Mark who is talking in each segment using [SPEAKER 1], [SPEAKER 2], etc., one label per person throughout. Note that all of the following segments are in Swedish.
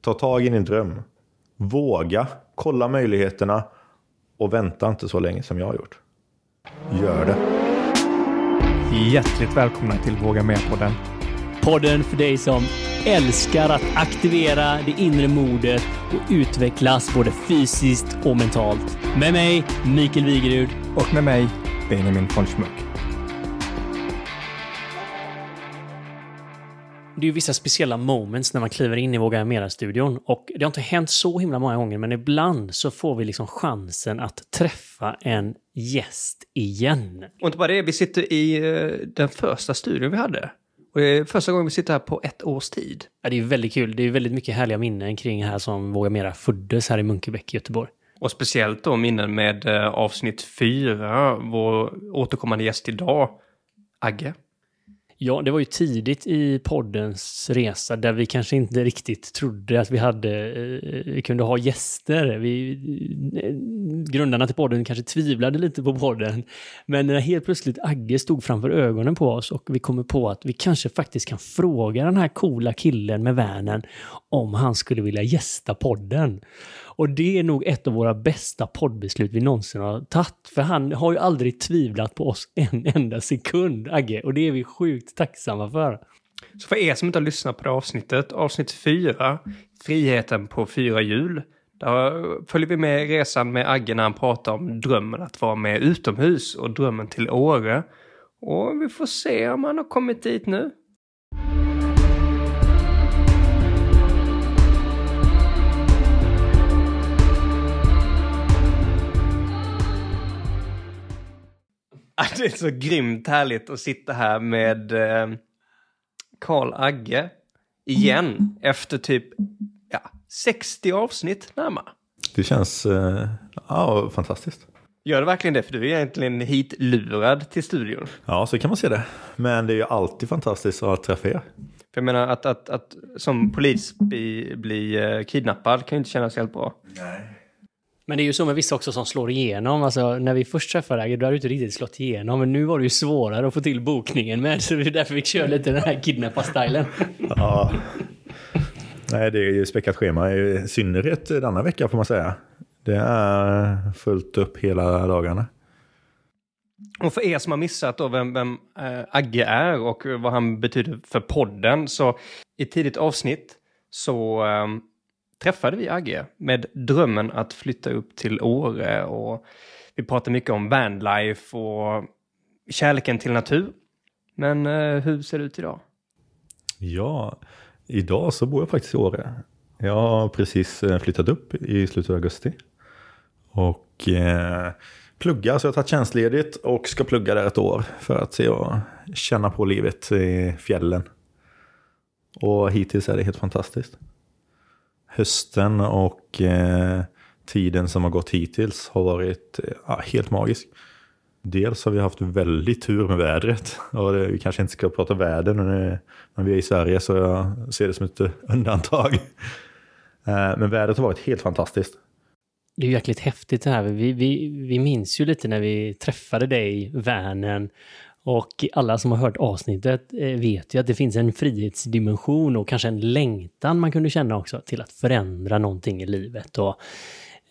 [SPEAKER 1] Ta tag i din dröm. Våga, kolla möjligheterna och vänta inte så länge som jag har gjort. Gör det.
[SPEAKER 2] Hjärtligt välkomna till Våga Med-podden.
[SPEAKER 3] Podden för dig som älskar att aktivera det inre modet och utvecklas både fysiskt och mentalt. Med mig, Mikael Wigerud.
[SPEAKER 2] Och med mig, Benjamin von Schmuck.
[SPEAKER 3] Det är ju vissa speciella moments när man kliver in i Våga Mera-studion. Och det har inte hänt så himla många gånger, men ibland så får vi liksom chansen att träffa en gäst igen.
[SPEAKER 4] Och inte bara det, vi sitter i eh, den första studion vi hade. Och det är första gången vi sitter här på ett års tid.
[SPEAKER 3] Ja, det är väldigt kul. Det är väldigt mycket härliga minnen kring här som Våga Mera föddes här i Munkebäck i Göteborg.
[SPEAKER 4] Och speciellt då minnen med eh, avsnitt fyra, vår återkommande gäst idag, Agge.
[SPEAKER 3] Ja, det var ju tidigt i poddens resa där vi kanske inte riktigt trodde att vi hade, eh, vi kunde ha gäster. Vi, eh, grundarna till podden kanske tvivlade lite på podden. Men när helt plötsligt Agge stod framför ögonen på oss och vi kommer på att vi kanske faktiskt kan fråga den här coola killen med vanen om han skulle vilja gästa podden. Och det är nog ett av våra bästa poddbeslut vi någonsin har tagit. För han har ju aldrig tvivlat på oss en enda sekund, Agge. Och det är vi sjukt tacksamma för.
[SPEAKER 4] Så för er som inte har lyssnat på det avsnittet, avsnitt 4, Friheten på fyra hjul. Där följer vi med resan med Agge när han pratar om drömmen att vara med utomhus och drömmen till Åre. Och vi får se om han har kommit dit nu. Det är så grymt härligt att sitta här med eh, Karl Agge igen efter typ ja, 60 avsnitt närmare.
[SPEAKER 1] Det känns eh, ja, fantastiskt.
[SPEAKER 4] Gör det verkligen det? För du är egentligen hitlurad till studion.
[SPEAKER 1] Ja, så kan man se det. Men det är ju alltid fantastiskt att träffa er.
[SPEAKER 4] För jag menar att, att, att som polis bli, bli eh, kidnappad kan ju inte kännas helt bra.
[SPEAKER 1] Nej.
[SPEAKER 3] Men det är ju så med vissa också som slår igenom. Alltså, när vi först träffade Agge, då hade du inte riktigt slått igenom. Men nu var det ju svårare att få till bokningen med. Så det är därför vi kör lite den här kidnappa-stilen.
[SPEAKER 1] Ja. Nej, det är ju späckat schema. I synnerhet denna vecka får man säga. Det är fullt upp hela dagarna.
[SPEAKER 4] Och för er som har missat då vem, vem äh, Agge är och vad han betyder för podden så i tidigt avsnitt så äh, träffade vi Agge med drömmen att flytta upp till Åre och vi pratade mycket om vanlife och kärleken till natur. Men eh, hur ser det ut idag?
[SPEAKER 1] Ja, idag så bor jag faktiskt i Åre. Jag har precis eh, flyttat upp i slutet av augusti. Och eh, pluggar, så jag har tagit tjänstledigt och ska plugga där ett år för att se och känna på livet i fjällen. Och hittills är det helt fantastiskt. Hösten och eh, tiden som har gått hittills har varit eh, helt magisk. Dels har vi haft väldigt tur med vädret. Och det, vi kanske inte ska prata väder nu eh, när vi är i Sverige så jag ser det som ett eh, undantag. Eh, men vädret har varit helt fantastiskt.
[SPEAKER 3] Det är ju jäkligt häftigt det här. Vi, vi, vi minns ju lite när vi träffade dig i. Och alla som har hört avsnittet eh, vet ju att det finns en frihetsdimension och kanske en längtan man kunde känna också till att förändra någonting i livet. Och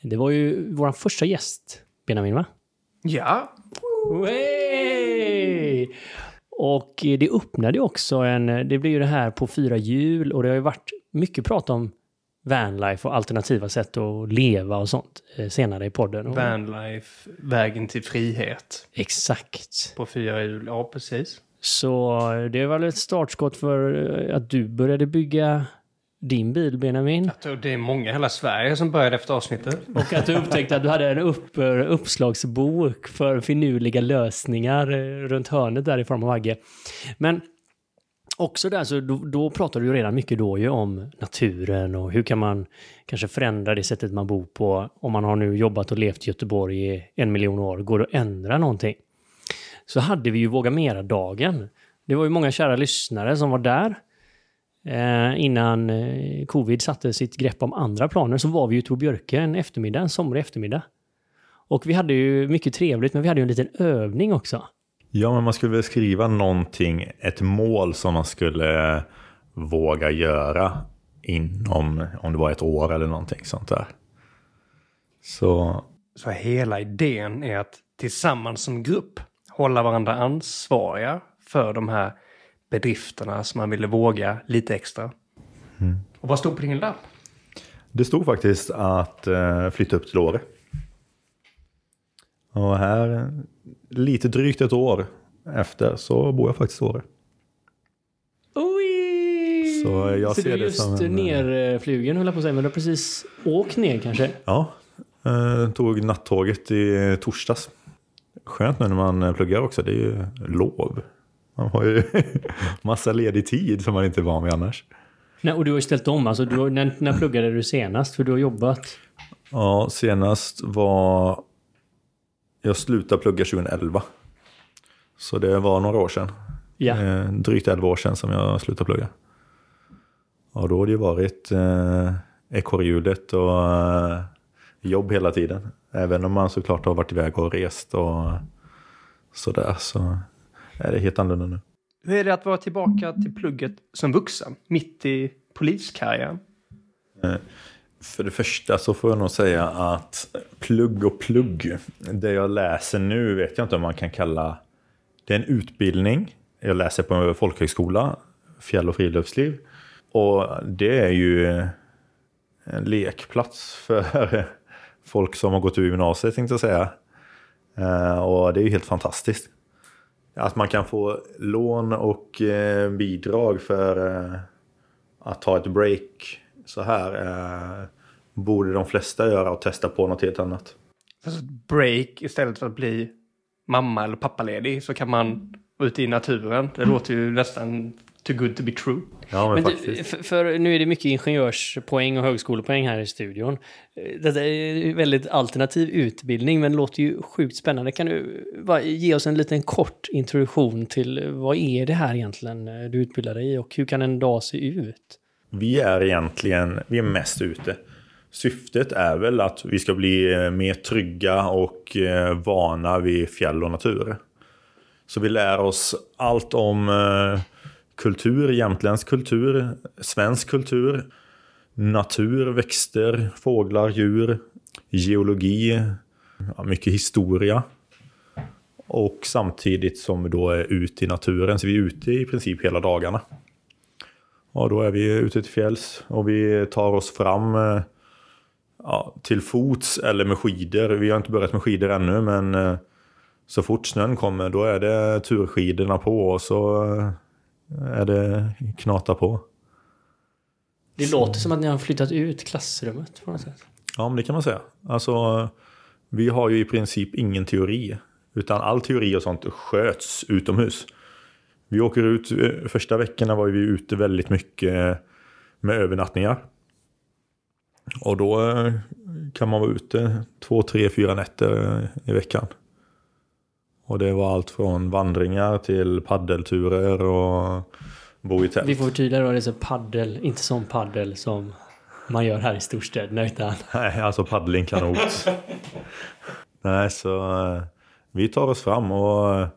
[SPEAKER 3] det var ju vår första gäst, Benjamin, va?
[SPEAKER 4] Ja.
[SPEAKER 3] Och det öppnade också en... Det blev ju det här på fyra hjul och det har ju varit mycket prat om vanlife och alternativa sätt att leva och sånt eh, senare i podden.
[SPEAKER 4] Vanlife, vägen till frihet.
[SPEAKER 3] Exakt.
[SPEAKER 4] På fyra hjul, ja precis.
[SPEAKER 3] Så det var väl ett startskott för eh, att du började bygga din bil, Benjamin.
[SPEAKER 4] Jag tror det är många i hela Sverige som började efter avsnittet.
[SPEAKER 3] Och att du upptäckte att du hade en upp, uppslagsbok för finurliga lösningar eh, runt hörnet där i form av Agge. Men också där, så då, då pratar du ju redan mycket då ju om naturen och hur kan man kanske förändra det sättet man bor på. Om man har nu jobbat och levt i Göteborg i en miljon år, går det att ändra någonting? Så hade vi ju Våga Mera-dagen. Det var ju många kära lyssnare som var där. Eh, innan eh, covid satte sitt grepp om andra planer så var vi ute på Björke en eftermiddag, en somrig eftermiddag. Och vi hade ju mycket trevligt, men vi hade ju en liten övning också.
[SPEAKER 1] Ja, men man skulle väl skriva någonting, ett mål som man skulle våga göra inom, om det var ett år eller någonting sånt där. Så
[SPEAKER 4] Så hela idén är att tillsammans som grupp hålla varandra ansvariga för de här bedrifterna som man ville våga lite extra. Och vad stod på din lapp?
[SPEAKER 1] det stod faktiskt att eh, flytta upp till Åre. Och här, eh, lite drygt ett år efter, så bor jag faktiskt i Åre. Så jag
[SPEAKER 3] Så
[SPEAKER 1] ser
[SPEAKER 3] du är
[SPEAKER 1] det
[SPEAKER 3] just
[SPEAKER 1] som en-
[SPEAKER 3] nerflugen höll jag på att säga, men du har precis åkt ner kanske?
[SPEAKER 1] Ja, eh, tog nattåget i torsdags. Skönt nu när man eh, pluggar också, det är ju lov. Man har ju massa ledig tid som man inte är van vid annars.
[SPEAKER 3] Nej, och du har ju ställt om, alltså har, när, när pluggade du senast? För du har jobbat...
[SPEAKER 1] Ja, senast var... Jag slutade plugga 2011. Så det var några år sedan.
[SPEAKER 3] Ja.
[SPEAKER 1] Eh, drygt 11 år sedan som jag slutade plugga. Och då har det ju varit eh, ekorrhjulet och eh, jobb hela tiden. Även om man såklart har varit iväg och rest och sådär så är det helt annorlunda nu.
[SPEAKER 4] Hur är det att vara tillbaka till plugget som vuxen, mitt i poliskarriären?
[SPEAKER 1] För det första så får jag nog säga att plugg och plugg, det jag läser nu vet jag inte om man kan kalla det är en utbildning. Jag läser på en folkhögskola, fjäll och friluftsliv. Och det är ju en lekplats för folk som har gått ur gymnasiet tänkte jag säga. Eh, och det är ju helt fantastiskt. Att man kan få lån och eh, bidrag för eh, att ta ett break så här eh, borde de flesta göra och testa på något helt annat.
[SPEAKER 4] Alltså ett break istället för att bli mamma eller pappaledig så kan man vara ute i naturen. Det låter ju nästan too good to be true.
[SPEAKER 1] Ja, men,
[SPEAKER 3] Men du,
[SPEAKER 1] faktiskt.
[SPEAKER 3] för, för nu är det mycket ingenjörspoäng och högskolepoäng här i studion. Eh, Detta är väldigt alternativ utbildning, men det låter ju sjukt spännande. Kan du bara ge oss en liten kort introduktion till vad är det här egentligen eh, du utbildar dig i och hur kan en dag se ut?
[SPEAKER 1] Vi är egentligen, vi är mest ute. Syftet är väl att vi ska bli eh, mer trygga och eh, vana vid fjäll och natur. Så vi lär oss allt om eh, kultur, jämtländsk kultur, svensk kultur, natur, växter, fåglar, djur, geologi, mycket historia. Och samtidigt som vi då är ute i naturen, så vi är ute i princip hela dagarna. Ja, då är vi ute till fjälls och vi tar oss fram eh, ja, till fots eller med skidor. Vi har inte börjat med skidor ännu, men eh, så fort snön kommer då är det turskidorna på och så eh, är det knata på.
[SPEAKER 3] Det låter som att ni har flyttat ut klassrummet på något sätt.
[SPEAKER 1] Ja, men det kan man säga. Alltså, vi har ju i princip ingen teori. Utan all teori och sånt sköts utomhus. Vi åker ut, eh, första veckorna var vi ute väldigt mycket med övernattningar. Och då eh, kan man vara ute två, tre, fyra nätter i veckan. Och det var allt från vandringar till paddelturer och bo i tält.
[SPEAKER 3] Vi får förtydliga då, det är så paddel, inte som paddel som man gör här i storstäderna utan
[SPEAKER 1] Nej, alltså paddling kanot. Nej, så eh, vi tar oss fram och eh,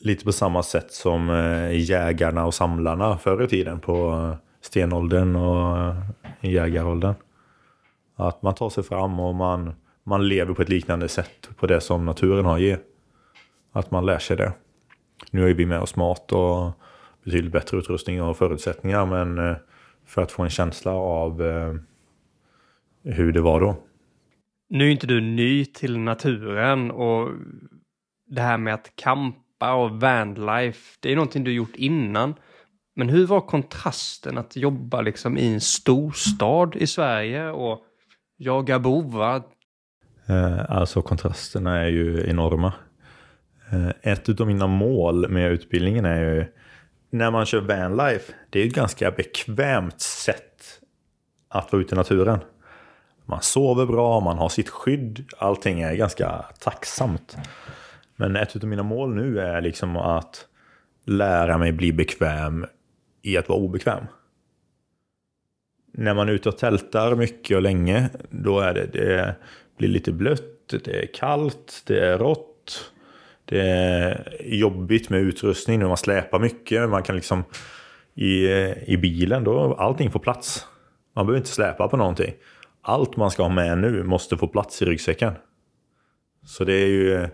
[SPEAKER 1] lite på samma sätt som eh, jägarna och samlarna förr i tiden på eh, stenåldern och eh, jägaråldern. Att man tar sig fram och man, man lever på ett liknande sätt på det som naturen har att ge. Att man lär sig det. Nu har ju vi med oss mat och betydligt bättre utrustning och förutsättningar men för att få en känsla av hur det var då.
[SPEAKER 4] Nu är inte du ny till naturen och det här med att kampa och vanlife, det är någonting du gjort innan. Men hur var kontrasten att jobba liksom i en storstad i Sverige och jaga bovar?
[SPEAKER 1] Eh, Alltså kontrasterna är ju enorma. Eh, Ett av mina mål med utbildningen är ju när man kör vanlife, det är ju ett ganska bekvämt sätt att vara ute i naturen. Man sover bra, man har sitt skydd, allting är ganska tacksamt. Men ett av mina mål nu är liksom att lära mig bli bekväm i att vara obekväm. När man är ute och tältar mycket och länge, då är det, det blir lite blött, det är kallt, det är rått. Det är jobbigt med utrustning när man släpar mycket. Man kan liksom I, I bilen, då allting får plats. Man behöver inte släpa på någonting. Allt man ska ha med nu måste få plats i ryggsäcken. Så det är ju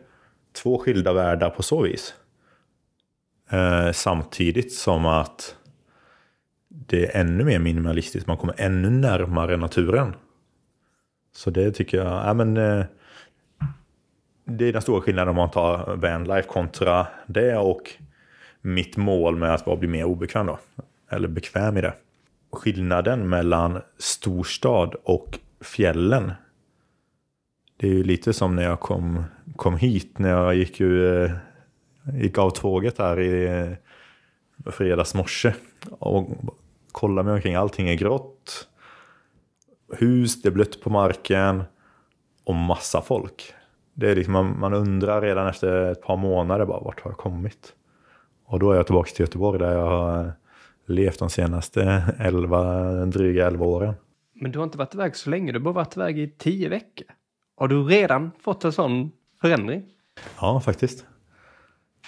[SPEAKER 1] två skilda världar på så vis. Eh, samtidigt som att det är ännu mer minimalistiskt. Man kommer ännu närmare naturen. Så det tycker jag, ja men eh, det är den stora skillnaden om man tar vanlife kontra det och mitt mål med att bara bli mer obekväm då. Eller bekväm i det. Skillnaden mellan storstad och fjällen. Det är ju lite som när jag kom, kom hit, när jag gick, ju, eh, gick av tåget här i eh, fredags morse. Och kollade mig omkring, allting är grått. Hus, det är blött på marken och massa folk. Det är liksom, man, man undrar redan efter ett par månader bara, vart har jag kommit? Och då är jag tillbaka till Göteborg där jag har eh, levt de senaste 11, dryga 11 åren.
[SPEAKER 4] Men du har inte varit iväg så länge, du har bara varit iväg i tio veckor. Har du redan fått en sån förändring?
[SPEAKER 1] Ja, faktiskt.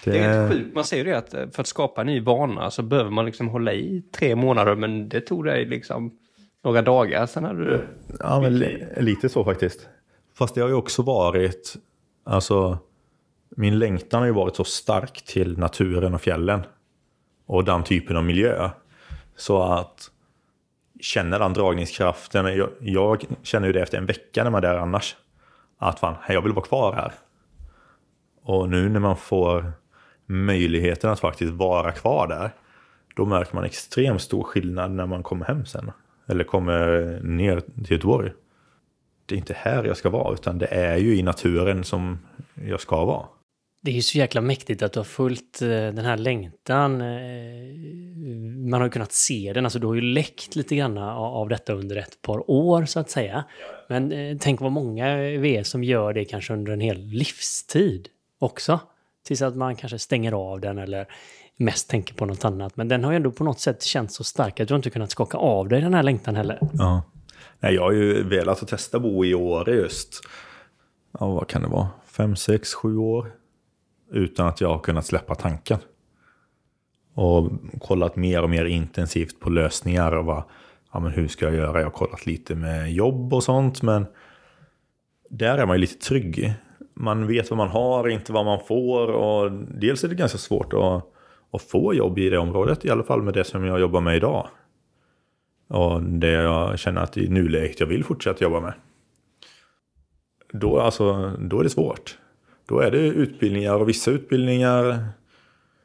[SPEAKER 4] Det, det är helt sjukt. Man säger ju det att eh, för att skapa en ny vana så behöver man liksom hålla i tre månader, men det tog dig liksom några dagar, sen hade du...
[SPEAKER 1] Ja, men lite så faktiskt. Fast det har ju också varit, alltså, min längtan har ju varit så stark till naturen och fjällen. Och den typen av miljö. Så att känna den dragningskraften. Jag, jag känner ju det efter en vecka när man är där annars. Att fan, jag vill vara kvar här. Och nu när man får möjligheten att faktiskt vara kvar där. Då märker man extremt stor skillnad när man kommer hem sen. Eller kommer ner till Göteborg. Det är inte här jag ska vara, utan det är ju i naturen som jag ska vara.
[SPEAKER 3] Det är ju så jäkla mäktigt att du har följt eh, den här längtan. Eh, man har ju kunnat se den, alltså du har ju läckt lite grann av detta under ett par år så att säga. Men eh, tänk vad många vi är som gör det kanske under en hel livstid också. Tills att man kanske stänger av den eller mest tänker på något annat. Men den har ju ändå på något sätt känts så stark att du inte kunnat skaka av dig den här längtan heller.
[SPEAKER 1] Ja. Nej, jag har ju velat att testa bo i Åre just. Ja, vad kan det vara? Fem, sex, sju år. Utan att jag har kunnat släppa tanken. Och kollat mer och mer intensivt på lösningar och vad, ja men hur ska jag göra? Jag har kollat lite med jobb och sånt men där är man ju lite trygg. Man vet vad man har, inte vad man får och dels är det ganska svårt att, att få jobb i det området, i alla fall med det som jag jobbar med idag. Och det jag känner att i nuläget jag vill fortsätta jobba med. Då, alltså, då är det svårt. Då är det utbildningar och vissa utbildningar.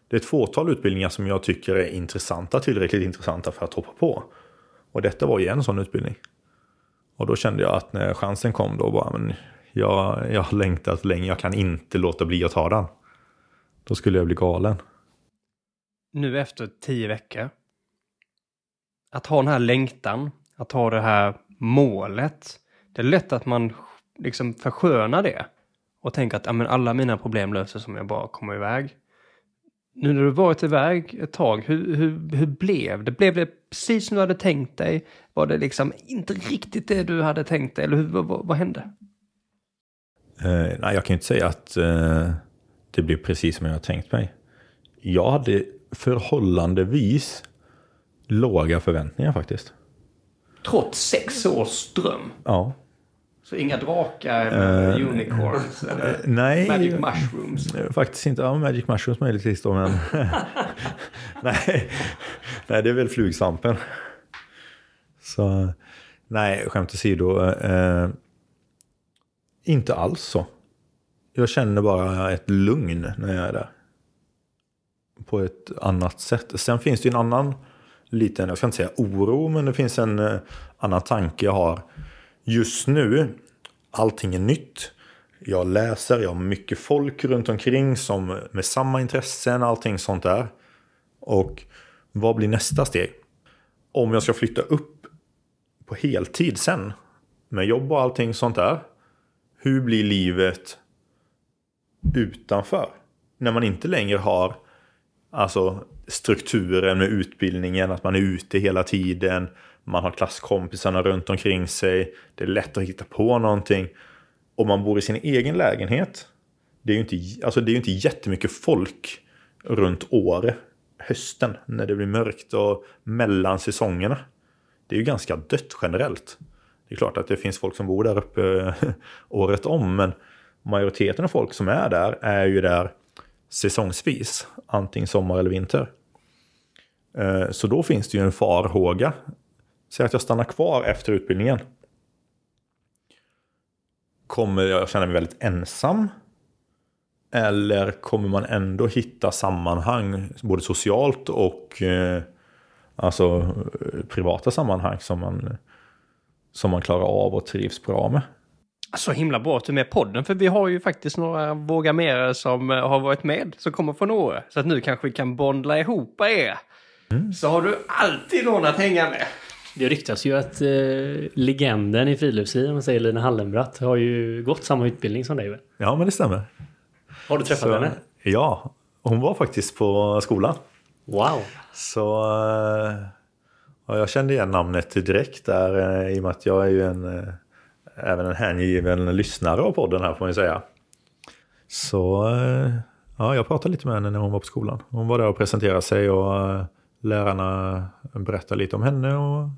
[SPEAKER 1] Det är ett fåtal utbildningar som jag tycker är intressanta, tillräckligt intressanta för att hoppa på. Och detta var ju en sån utbildning. Och då kände jag att när chansen kom då bara, men jag, jag har längtat länge, jag kan inte låta bli att ta den. Då skulle jag bli galen.
[SPEAKER 4] Nu efter tio veckor. Att ha den här längtan, att ha det här målet. Det är lätt att man liksom förskönar det och tänker att ja, men alla mina problem löser sig om jag bara kommer iväg. Nu när du varit iväg ett tag, hur, hur, hur blev det? Blev det precis som du hade tänkt dig? Var det liksom inte riktigt det du hade tänkt dig? Eller hur, vad, vad hände?
[SPEAKER 1] Eh, nej, jag kan inte säga att eh, det blev precis som jag hade tänkt mig. Jag hade förhållandevis låga förväntningar faktiskt.
[SPEAKER 4] Trots sex års dröm?
[SPEAKER 1] Ja.
[SPEAKER 4] Så inga drakar eller uh, unicorns eller uh,
[SPEAKER 1] nej,
[SPEAKER 4] magic mushrooms?
[SPEAKER 1] Faktiskt inte. Ja, magic mushrooms möjligtvis då, men... nej, nej, det är väl flugsvampen. Så, nej, skämt åsido. Uh, inte alls så. Jag känner bara ett lugn när jag är där. På ett annat sätt. Sen finns det en annan liten, jag ska inte säga oro, men det finns en annan tanke jag har just nu. Allting är nytt. Jag läser, jag har mycket folk runt omkring som med samma intressen, allting sånt där. Och vad blir nästa steg? Om jag ska flytta upp på heltid sen, med jobb och allting sånt där hur blir livet utanför? När man inte längre har alltså, strukturen med utbildningen, att man är ute hela tiden, man har klasskompisarna runt omkring sig, det är lätt att hitta på någonting. Om man bor i sin egen lägenhet, det är ju inte, alltså det är inte jättemycket folk runt Åre hösten när det blir mörkt och mellan säsongerna. Det är ju ganska dött generellt. Det är klart att det finns folk som bor där uppe året om, men majoriteten av folk som är där är ju där säsongsvis, antingen sommar eller vinter. Eh, så då finns det ju en farhåga. Säg att jag stannar kvar efter utbildningen. Kommer jag känna mig väldigt ensam? Eller kommer man ändå hitta sammanhang, både socialt och eh, alltså, eh, privata sammanhang som man, som man klarar av och trivs bra med?
[SPEAKER 4] Så himla bra att du är med podden, för vi har ju faktiskt några Våga Mera som eh, har varit med, som kommer från Åre. Så att nu kanske vi kan bondla ihop er. Så har du alltid någon att hänga med.
[SPEAKER 3] Det ryktas ju att eh, legenden i friluftsliv, om man säger Lina Hallenbratt, har ju gått samma utbildning som dig. väl?
[SPEAKER 1] Ja, men det stämmer.
[SPEAKER 3] Har du träffat
[SPEAKER 1] Så,
[SPEAKER 3] henne?
[SPEAKER 1] Ja, hon var faktiskt på skolan.
[SPEAKER 3] Wow!
[SPEAKER 1] Så eh, ja, jag kände igen namnet direkt där eh, i och med att jag är ju en, eh, även en hängiven lyssnare av podden här får man ju säga. Så ja, jag pratade lite med henne när hon var på skolan. Hon var där och presenterade sig och lärarna berättade lite om henne och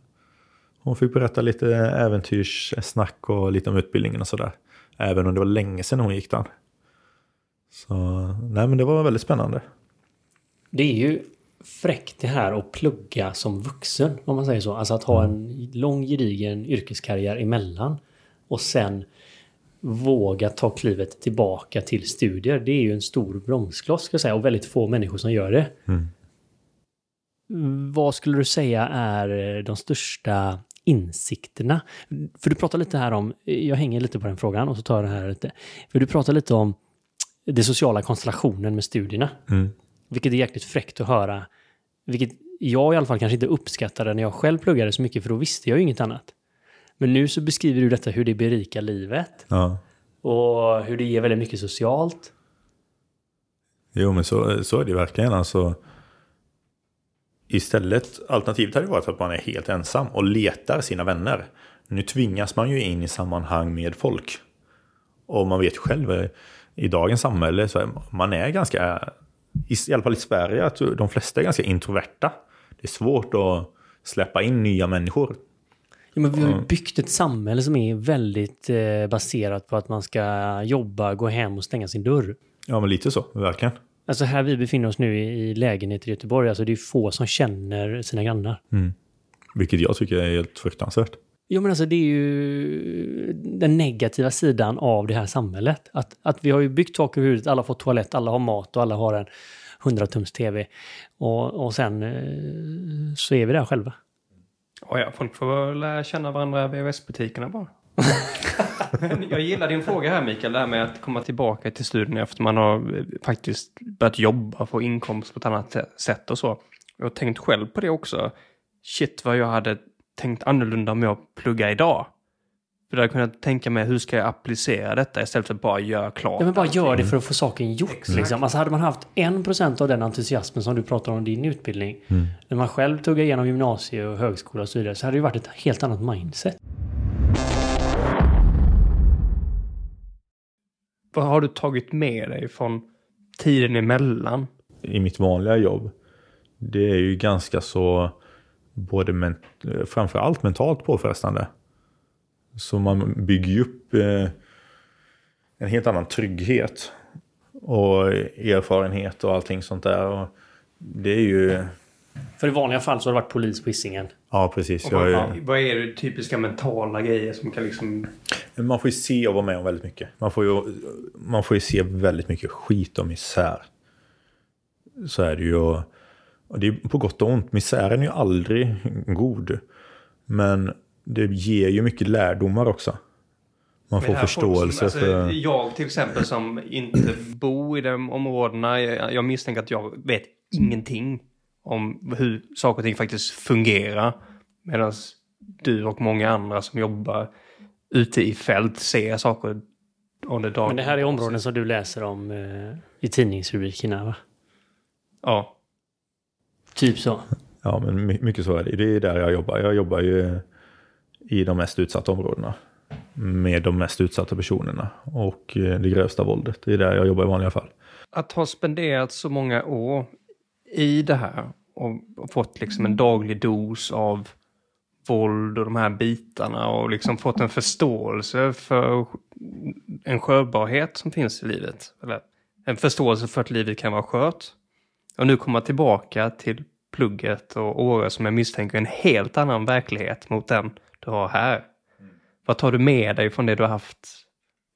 [SPEAKER 1] hon fick berätta lite äventyrssnack och lite om utbildningen och sådär. Även om det var länge sedan hon gick den. Så nej men det var väldigt spännande.
[SPEAKER 3] Det är ju fräckt det här att plugga som vuxen, om man säger så. Alltså att ha en lång gedigen yrkeskarriär emellan och sen våga ta klivet tillbaka till studier. Det är ju en stor bromskloss ska jag säga och väldigt få människor som gör det.
[SPEAKER 1] Mm.
[SPEAKER 3] Vad skulle du säga är de största insikterna? För du pratar lite här om, jag hänger lite på den frågan och så tar jag det här lite. För du pratar lite om den sociala konstellationen med studierna.
[SPEAKER 1] Mm.
[SPEAKER 3] Vilket är jäkligt fräckt att höra. Vilket jag i alla fall kanske inte uppskattade när jag själv pluggade så mycket för då visste jag ju inget annat. Men nu så beskriver du detta hur det berikar livet
[SPEAKER 1] Ja.
[SPEAKER 3] och hur det ger väldigt mycket socialt.
[SPEAKER 1] Jo, men så, så är det verkligen. Alltså, istället, alternativet hade varit att man är helt ensam och letar sina vänner. Nu tvingas man ju in i sammanhang med folk. Och man vet själv, eh, i dagens samhälle, så är man är ganska, i i alla fall i Sverige, att de flesta är ganska introverta. Det är svårt att släppa in nya människor.
[SPEAKER 3] Ja, men vi har ju byggt ett samhälle som är väldigt eh, baserat på att man ska jobba, gå hem och stänga sin dörr.
[SPEAKER 1] Ja, men lite så, verkligen.
[SPEAKER 3] Alltså här vi befinner oss nu i, i lägenhet i Göteborg, alltså det är få som känner sina grannar.
[SPEAKER 1] Vilket jag tycker är helt fruktansvärt.
[SPEAKER 3] Jo men alltså det är ju den negativa sidan av det här samhället. Att, att vi har ju byggt tak över huvudet, alla får toalett, alla har mat och alla har en 100-tums tv. Och, och sen eh, så är vi där själva.
[SPEAKER 4] Oh ja, folk får väl lära känna varandra i VHS-butikerna bara. jag gillar din fråga här Mikael, det här med att komma tillbaka till studierna efter man har eh, faktiskt börjat jobba, få inkomst på ett annat sätt och så. Jag har tänkt själv på det också. Shit vad jag hade tänkt annorlunda om jag pluggar idag. För då hade jag kunnat tänka mig hur ska jag applicera detta istället för att bara göra klart.
[SPEAKER 3] Ja men bara gör det för att få saken gjort. Liksom. Alltså hade man haft en procent av den entusiasmen som du pratar om i din utbildning. När man själv tuggar igenom gymnasie och högskola och så vidare. Så hade det varit ett helt annat mindset.
[SPEAKER 4] Vad har du tagit med dig från tiden emellan?
[SPEAKER 1] i mitt vanliga jobb. Det är ju ganska så både men, framförallt mentalt påfrestande. Så man bygger ju upp eh, en helt annan trygghet och erfarenhet och allting sånt där. Och det är ju,
[SPEAKER 3] för i vanliga fall så har det varit polis på Hisingen.
[SPEAKER 1] ja precis. Jag
[SPEAKER 4] vad,
[SPEAKER 1] är,
[SPEAKER 4] vad är det typiska mentala grejer som kan liksom...
[SPEAKER 1] man får ju se och vara med om väldigt mycket. Man får ju, man får ju se väldigt mycket skit och misär. Så är det ju. Och, och det är på gott och ont. Misären är ju aldrig god. Men det ger ju mycket lärdomar också. Man får
[SPEAKER 4] Men här folk
[SPEAKER 1] förståelse
[SPEAKER 4] som, alltså,
[SPEAKER 1] för...
[SPEAKER 4] Jag till exempel som inte bor i de områdena, jag, jag misstänker att jag vet ingenting om hur saker och ting faktiskt fungerar. Medan du och många andra som jobbar ute i fält ser saker under dagen.
[SPEAKER 3] Men det här är områden som du läser om eh, i tidningsrubrikerna va?
[SPEAKER 4] Ja.
[SPEAKER 3] Typ så.
[SPEAKER 1] Ja, men my- mycket så är det. Det är där jag jobbar. Jag jobbar ju i de mest utsatta områdena. Med de mest utsatta personerna. Och eh, det grövsta våldet. Det är där jag jobbar i vanliga fall.
[SPEAKER 4] Att ha spenderat så många år i det här och fått liksom en daglig dos av våld och de här bitarna och liksom fått en förståelse för en skörbarhet som finns i livet. Eller en förståelse för att livet kan vara skört. Och nu komma tillbaka till plugget och Åre som jag misstänker en helt annan verklighet mot den du har här. Vad tar du med dig från det du har haft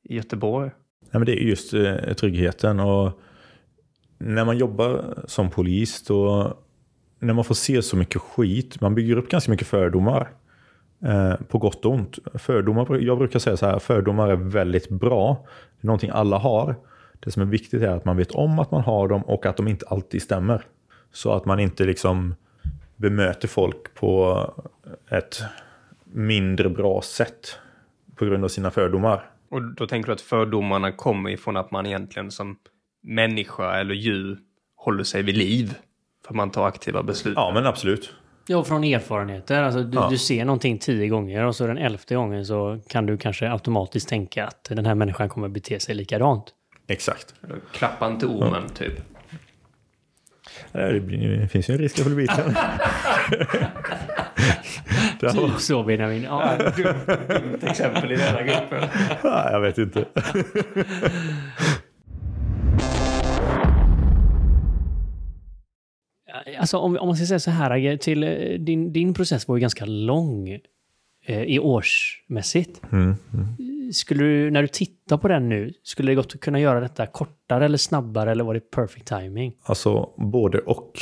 [SPEAKER 4] i Göteborg?
[SPEAKER 1] Ja, men det är just eh, tryggheten och när man jobbar som polis då när man får se så mycket skit, man bygger upp ganska mycket fördomar. Eh, på gott och ont. Fördomar, jag brukar säga så här, fördomar är väldigt bra. Det är någonting alla har. Det som är viktigt är att man vet om att man har dem och att de inte alltid stämmer. Så att man inte liksom bemöter folk på ett mindre bra sätt på grund av sina fördomar.
[SPEAKER 4] Och då tänker du att fördomarna kommer ifrån att man egentligen som människa eller djur håller sig vid liv? För man tar aktiva beslut?
[SPEAKER 1] Ja, men absolut.
[SPEAKER 3] Ja, från erfarenheter. Alltså, du,
[SPEAKER 1] Ja.
[SPEAKER 3] du ser någonting tio gånger och så den elfte gången så kan du kanske automatiskt tänka att den här människan kommer bete sig likadant.
[SPEAKER 1] Exakt.
[SPEAKER 4] Eller Klappa inte ormen, typ.
[SPEAKER 1] Det, finns ju en risk att bli biten. Var-
[SPEAKER 3] Typ så Benjamin. Ja.
[SPEAKER 4] Ett exempel i den här gruppen.
[SPEAKER 1] Nej, jag vet inte.
[SPEAKER 3] Alltså om, om man ska säga så här, till, eh, din, din process var ju ganska lång eh, i årsmässigt.
[SPEAKER 1] Mm,
[SPEAKER 3] Skulle du, när du tittar på den nu, skulle det gått att kunna göra detta kortare eller snabbare eller var det perfect timing?
[SPEAKER 1] Alltså både och.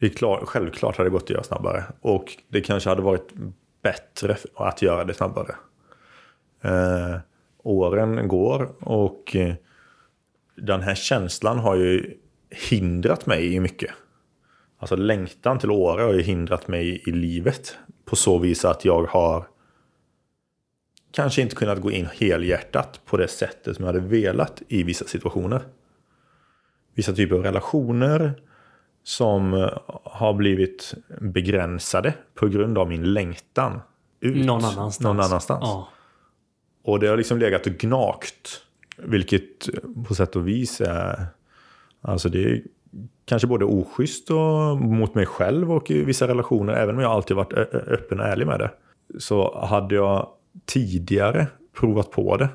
[SPEAKER 1] Det är klar, självklart hade det gått att göra snabbare. Och det kanske hade varit bättre att göra det snabbare. Eh, åren går och eh, den här känslan har ju hindrat mig i mycket. Alltså längtan till Åre har ju hindrat mig i livet. På så vis att jag har kanske inte kunnat gå in helhjärtat på det sättet som jag hade velat i vissa situationer. Vissa typer av relationer som har blivit begränsade på grund av min längtan ut.
[SPEAKER 3] Någon annanstans.
[SPEAKER 1] Någon annanstans.
[SPEAKER 3] Ja.
[SPEAKER 1] Och det har liksom legat och gnagt. Vilket på sätt och vis är... Alltså det är kanske både oschysst och mot mig själv och i vissa relationer. Även om jag alltid varit öppen och ärlig med det. Så hade jag tidigare provat på det.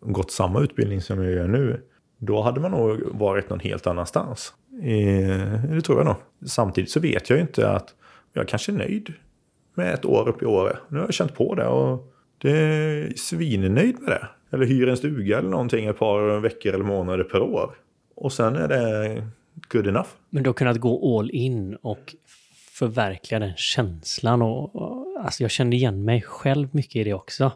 [SPEAKER 1] Gått samma utbildning som jag gör nu. Då hade man nog varit någon helt annanstans. Eh, Det tror jag nog. Samtidigt så vet jag ju inte att jag kanske är nöjd med ett år upp i Åre. Nu har jag känt på det och det är svinnöjd med det. Eller hyr en stuga eller någonting ett par veckor eller månader per år. Och sen är det good enough.
[SPEAKER 3] Men du har kunnat gå all in och förverkliga den känslan. Och, och, alltså jag kände igen mig själv mycket i det också.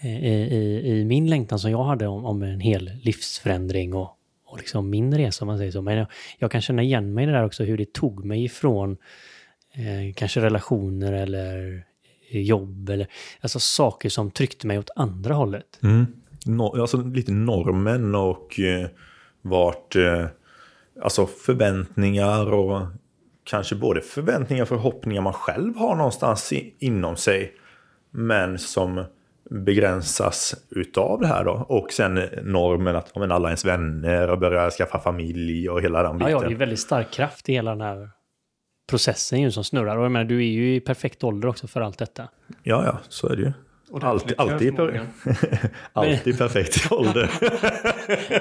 [SPEAKER 3] Eh, I, i, i min längtan som jag hade om, om en hel livsförändring och, och liksom min resa om man säger så. Men jag, jag kan känna igen mig i det där också hur det tog mig ifrån eh, kanske relationer eller jobb eller alltså saker som tryckte mig åt andra hållet.
[SPEAKER 1] No, alltså lite normen och eh, vart... Eh, alltså förväntningar och kanske både förväntningar och förhoppningar man själv har någonstans inom sig. Men som begränsas utav det här då. Och sen normen att ja, men alla ens vänner och börjar skaffa familj och hela den
[SPEAKER 3] Ja,
[SPEAKER 1] biten.
[SPEAKER 3] ja, det är väldigt stark kraft i hela den här processen ju som snurrar. Och jag menar, du är ju i perfekt ålder också för allt detta.
[SPEAKER 1] Ja, ja, så är det ju. Alltid, alltid, per, alltid perfekt ålder.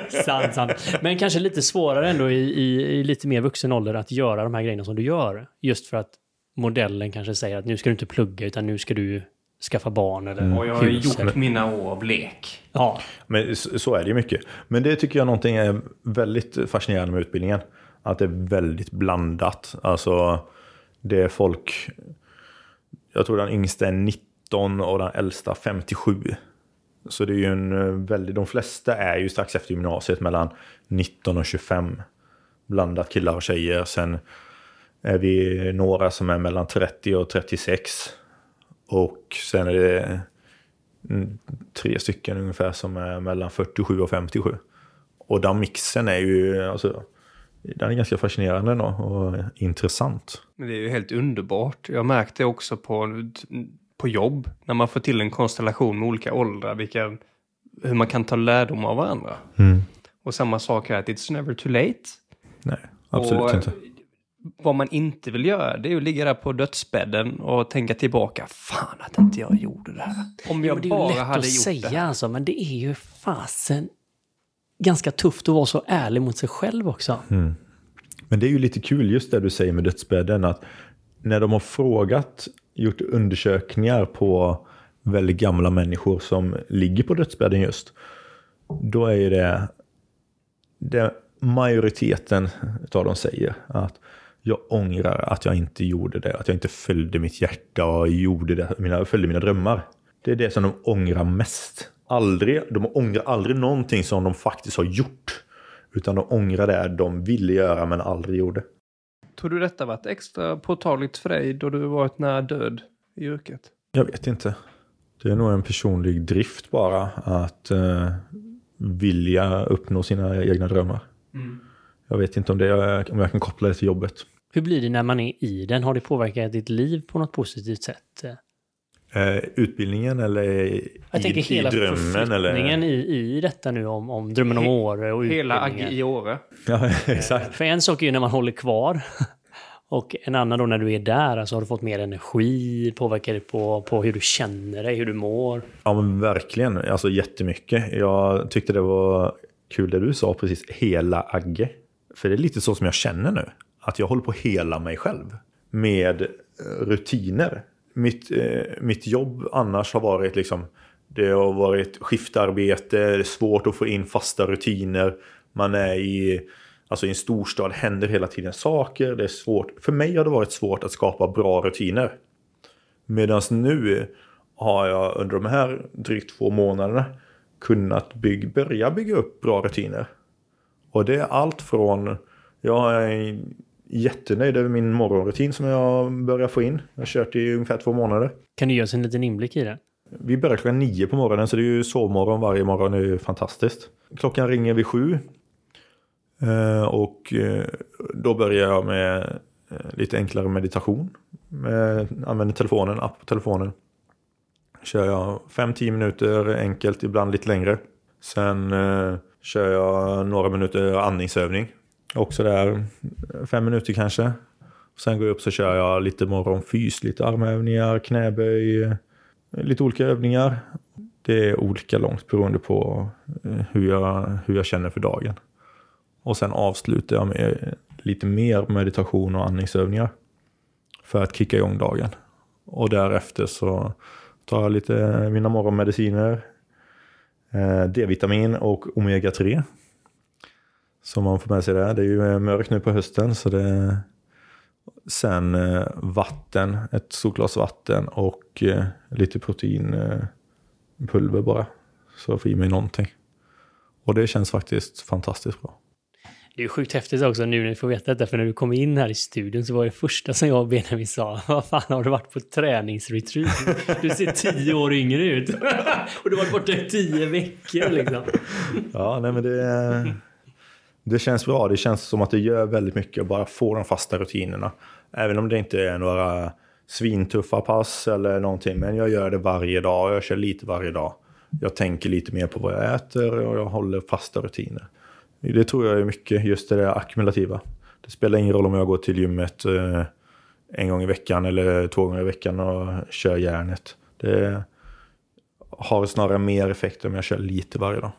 [SPEAKER 3] sant, sant. Men kanske lite svårare ändå i, i, i lite mer vuxen ålder att göra de här grejerna som du gör. Just för att modellen kanske säger att nu ska du inte plugga utan nu ska du skaffa barn eller
[SPEAKER 4] Och jag har
[SPEAKER 3] hus. eller-
[SPEAKER 4] gjort mina år av lek.
[SPEAKER 3] Ja,
[SPEAKER 1] Men så är det ju mycket. Men det tycker jag någonting är väldigt fascinerande med utbildningen. Att det är väldigt blandat. Alltså det är folk, jag tror den yngsta är 19 och den äldsta 57. Så det är ju en eh, väldigt, de flesta är ju strax efter gymnasiet mellan 19 och 25. Blandat killar och tjejer. Sen är vi några som är mellan 30 och 36. Och sen är det mm, tre stycken ungefär som är mellan 47 och 57. Och den mixen är ju, alltså, den är ganska fascinerande och intressant.
[SPEAKER 4] Men det är ju helt underbart. Jag märkte det också på, på jobb. När man får till en konstellation med olika åldrar. Vilka, hur man kan ta lärdom av varandra. Och samma sak här, att it's never too late.
[SPEAKER 1] Nej, absolut
[SPEAKER 4] och,
[SPEAKER 1] inte.
[SPEAKER 4] vad man inte vill göra, det är att ligga där på dödsbädden och tänka tillbaka. Fan att inte jag gjorde det här. Om
[SPEAKER 3] Ja,
[SPEAKER 4] jag
[SPEAKER 3] men det är ju
[SPEAKER 4] bara
[SPEAKER 3] lätt
[SPEAKER 4] hade
[SPEAKER 3] att
[SPEAKER 4] gjort
[SPEAKER 3] säga
[SPEAKER 4] det
[SPEAKER 3] alltså, men det är ju fasen ganska tufft att vara så ärlig mot sig själv också.
[SPEAKER 1] Men det är ju lite kul just det du säger med dödsbädden. Att när de har frågat, gjort undersökningar på väldigt gamla människor som ligger på dödsbädden just. Då är ju det, det majoriteten av dem säger att jag ångrar att jag inte gjorde det. Att jag inte följde mitt hjärta och gjorde det, mina, följde mina drömmar. Det är det som de ångrar mest. Aldrig, de ångrar aldrig någonting som de faktiskt har gjort. Utan de ångrar det de ville göra men aldrig gjorde.
[SPEAKER 4] Tror du detta varit extra påtagligt för dig då du varit nära död i yrket?
[SPEAKER 1] Jag vet inte. Det är nog en personlig drift bara att eh, vilja uppnå sina egna drömmar. Jag vet inte om, det, om jag kan koppla det till jobbet.
[SPEAKER 3] Hur blir det när man är i den? Har det påverkat ditt liv på något positivt sätt?
[SPEAKER 1] Eh, utbildningen eller i,
[SPEAKER 3] Jag tänker
[SPEAKER 1] i
[SPEAKER 3] hela
[SPEAKER 1] drömmen?
[SPEAKER 3] förflyttningen
[SPEAKER 1] Eller?
[SPEAKER 3] i, i detta nu om, om drömmen om Åre och
[SPEAKER 4] Hela. Agge i Åre.
[SPEAKER 1] Ja, exakt.
[SPEAKER 3] För en sak är ju när man håller kvar. Och en annan då när du är där, alltså har du fått mer energi? Påverkar det på, på hur du känner dig, hur du mår?
[SPEAKER 1] Ja men verkligen, alltså jättemycket. Jag tyckte det var kul det du sa precis, hela Agge. För det är lite så som jag känner nu. Att jag håller på att hela mig själv. Med rutiner. Mitt, eh, mitt jobb annars har varit liksom, det har varit skiftarbete, det är svårt att få in fasta rutiner. Man är i, alltså i en storstad, händer hela tiden saker. Det är svårt. För mig har det varit svårt att skapa bra rutiner. Medan nu har jag under de här drygt två månaderna kunnat bygg, börja bygga upp bra rutiner. Och det är allt från, jag är jättenöjd över min morgonrutin som jag börjar få in. Jag har kört i ungefär två månader.
[SPEAKER 3] Kan du ge oss en liten inblick i det?
[SPEAKER 1] Vi börjar klockan nio på morgonen så det är ju sovmorgon varje morgon. Det är ju fantastiskt. Klockan ringer vid sju. Eh, Och eh, då börjar jag med eh, lite enklare meditation. Använder telefonen, app på telefonen. Kör jag 5-10 minuter enkelt, ibland lite längre. Sen kör jag några minuter andningsövning. Också där fem minuter kanske. Sen går jag upp så kör jag lite morgonfys, lite armövningar, knäböj, lite olika övningar. Det är olika långt beroende på eh, hur jag, hur jag känner för dagen. Och sen avslutar jag med lite mer meditation och andningsövningar. För att kicka igång dagen. Och därefter så tar jag lite mina morgonmediciner. Eh, D-vitamin och omega-3. Som man får med sig där. Det är ju mörkt nu på hösten så det Sen eh, vatten, ett stort glas vatten och eh, lite proteinpulver bara. Så jag får i mig någonting. Och det känns faktiskt fantastiskt bra.
[SPEAKER 3] Det är sjukt häftigt också nu när vi får veta detta, för när du kom in här i studion så var det första som jag och Benjamin sa, vad fan har du varit på träningsretreat? Du ser tio år yngre ut. och du har varit borta i tio veckor liksom.
[SPEAKER 1] Ja, nej men det, det känns bra. Det känns som att det gör väldigt mycket att bara få de fasta rutinerna. Även om det inte är några svintuffa pass eller någonting. Men jag gör det varje dag och jag kör lite varje dag. Jag tänker lite mer på vad jag äter och jag håller fasta rutiner. Det tror jag är mycket, just det där ackumulativa. Det spelar ingen roll om jag går till gymmet eh, en gång i veckan eller två gånger i veckan och kör järnet. Det har snarare mer effekt om jag kör lite varje dag.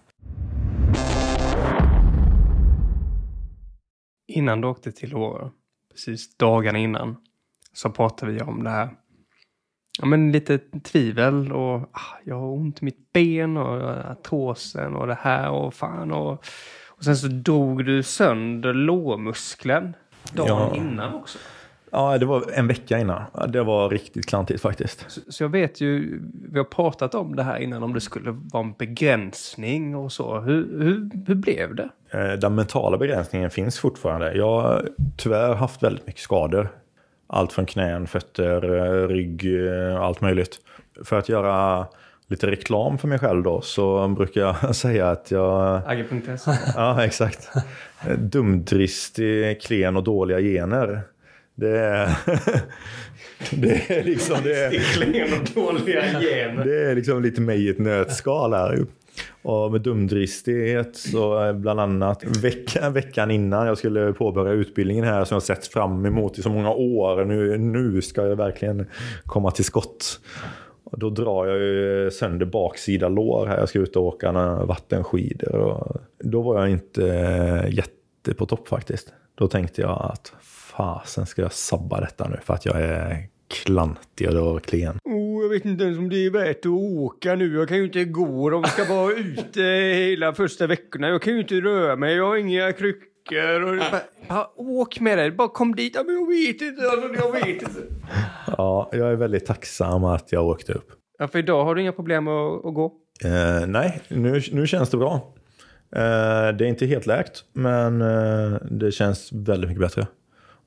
[SPEAKER 4] Innan du åkte till Åre, precis dagarna innan, så pratade vi om det här. Ja, men lite tvivel och ah, jag har ont i mitt ben och artrosen och det här och fan och, och sen så drog du sönder lårmuskeln dagen
[SPEAKER 1] Ja.
[SPEAKER 4] innan också.
[SPEAKER 1] Ja, det var en vecka innan. Det var riktigt klantigt faktiskt.
[SPEAKER 4] Så, så jag vet ju, vi har pratat om det här innan, om det skulle vara en begränsning och så. Hur, hur, hur blev det?
[SPEAKER 1] Eh, Den mentala begränsningen finns fortfarande. Jag har tyvärr haft väldigt mycket skador. Allt från knän, fötter, eh, rygg, eh, allt möjligt. För att göra lite reklam för mig själv då så brukar jag säga att jag...
[SPEAKER 4] Agge.se.
[SPEAKER 1] Ja, exakt. Dumdristig, klen och dåliga gener. Det är... Det är liksom... Det är, det är liksom lite mig i ett nötskal här. Och med dumdristighet så eh, bland annat vecka, veckan innan jag skulle påbörja utbildningen här som jag sett fram emot i så många år. Nu, nu ska jag verkligen komma till skott. Och då drar jag ju sönder baksida lår här. Jag ska ut och åka vattenskidor. Och då var jag inte eh, jätte på topp faktiskt. Då tänkte jag att fasen ska jag sabba detta nu för att jag är klantig och klen.
[SPEAKER 4] Oh, jag vet inte ens om det är värt att åka nu. Jag kan ju inte gå om vi ska vara ute hela första veckorna. Jag kan ju inte röra mig. Jag har inga kryckor. Och bara, ja, åk med dig. Bara kom dit. Ja, men jag vet inte. Alltså, jag vet inte.
[SPEAKER 1] Ja, jag är väldigt tacksam att jag åkte upp.
[SPEAKER 4] Ja, för idag har du inga problem att, att gå?
[SPEAKER 1] Eh, nej, nu, nu känns det bra. Eh, det är inte helt läkt, men eh, det känns väldigt mycket bättre.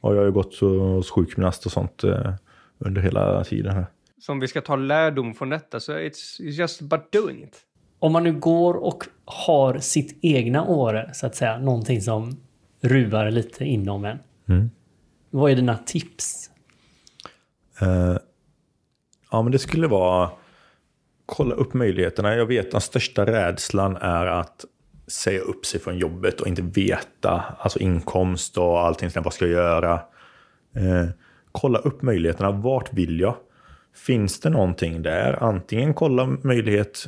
[SPEAKER 1] Och jag har ju gått hos sjukgymnast och sånt eh, under hela tiden här.
[SPEAKER 4] Så om vi ska ta lärdom från detta så it's, it's just about doing it.
[SPEAKER 3] Om man nu går och har sitt egna åre, så att säga, någonting som ruvar lite inom en.
[SPEAKER 1] Mm.
[SPEAKER 3] Vad är dina tips?
[SPEAKER 1] Eh, ja, men det skulle vara kolla upp möjligheterna. Jag vet att den största rädslan är att säga upp sig från jobbet och inte veta alltså inkomst och allting. Vad ska jag göra? Eh, kolla upp möjligheterna. Vart vill jag? Finns det någonting där? Antingen kolla möjlighet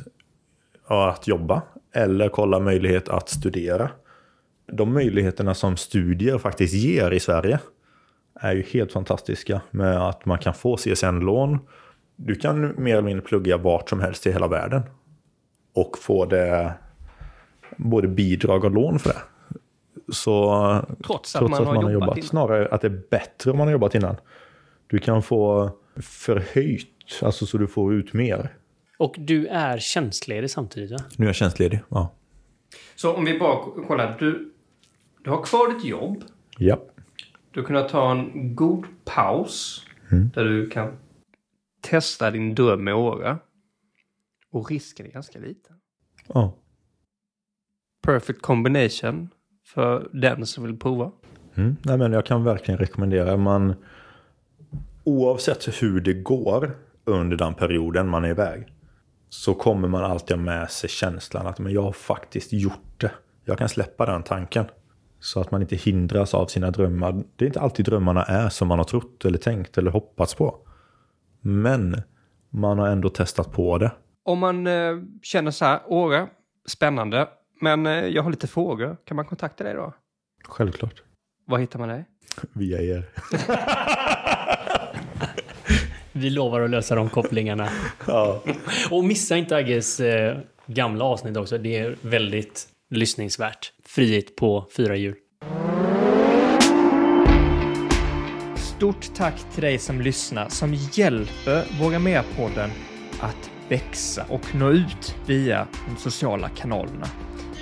[SPEAKER 1] att jobba eller kolla möjlighet att studera. De möjligheterna som studier faktiskt ger i Sverige är ju helt fantastiska med att man kan få CSN-lån. Du kan mer eller mindre plugga vart som helst i hela världen. Och få det både bidrag och lån för det. Så
[SPEAKER 4] Trots att
[SPEAKER 1] trots
[SPEAKER 4] man har jobbat innan.
[SPEAKER 1] snarare att det är bättre om man har jobbat innan. Du kan få förhöjt, alltså så du får ut mer.
[SPEAKER 3] Och du är tjänstledig samtidigt, va?
[SPEAKER 1] Nu är jag tjänstledig. Ja.
[SPEAKER 4] Så om vi bara kollar. Du, du har kvar ditt jobb.
[SPEAKER 1] ja.
[SPEAKER 4] Du kan ta en god paus.
[SPEAKER 1] Mm.
[SPEAKER 4] Där du kan testa din dröm med Åre. Och risken är ganska liten.
[SPEAKER 1] ja.
[SPEAKER 4] Perfect combination för den som vill prova.
[SPEAKER 1] Mm. Nej, men jag kan verkligen rekommendera. Man, oavsett hur det går under den perioden man är iväg. Så kommer man alltid ha med sig känslan att men jag har faktiskt gjort det. Jag kan släppa den tanken. Så att man inte hindras av sina drömmar. Det är inte alltid drömmarna är som man har trott eller tänkt eller hoppats på. Men man har ändå testat på det.
[SPEAKER 4] Om man eh, känner så här, Åre, spännande, men eh, jag har lite frågor. Kan man kontakta dig då?
[SPEAKER 1] Självklart.
[SPEAKER 4] Var hittar man dig?
[SPEAKER 1] Via er.
[SPEAKER 3] Vi lovar att lösa de kopplingarna.
[SPEAKER 1] Ja.
[SPEAKER 3] Och missa inte Agges eh, gamla avsnitt också. Det är väldigt lyssningsvärt. Frihet på fyra hjul.
[SPEAKER 2] Stort tack till dig som lyssnar, som hjälper Våga Mer-podden att växa och nå ut via de sociala kanalerna.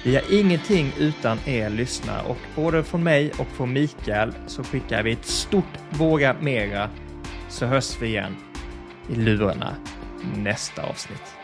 [SPEAKER 2] Vi är ingenting utan er lyssnare och både från mig och från Mikael så skickar vi ett stort Våga Mera så hörs vi igen i lurarna nästa avsnitt.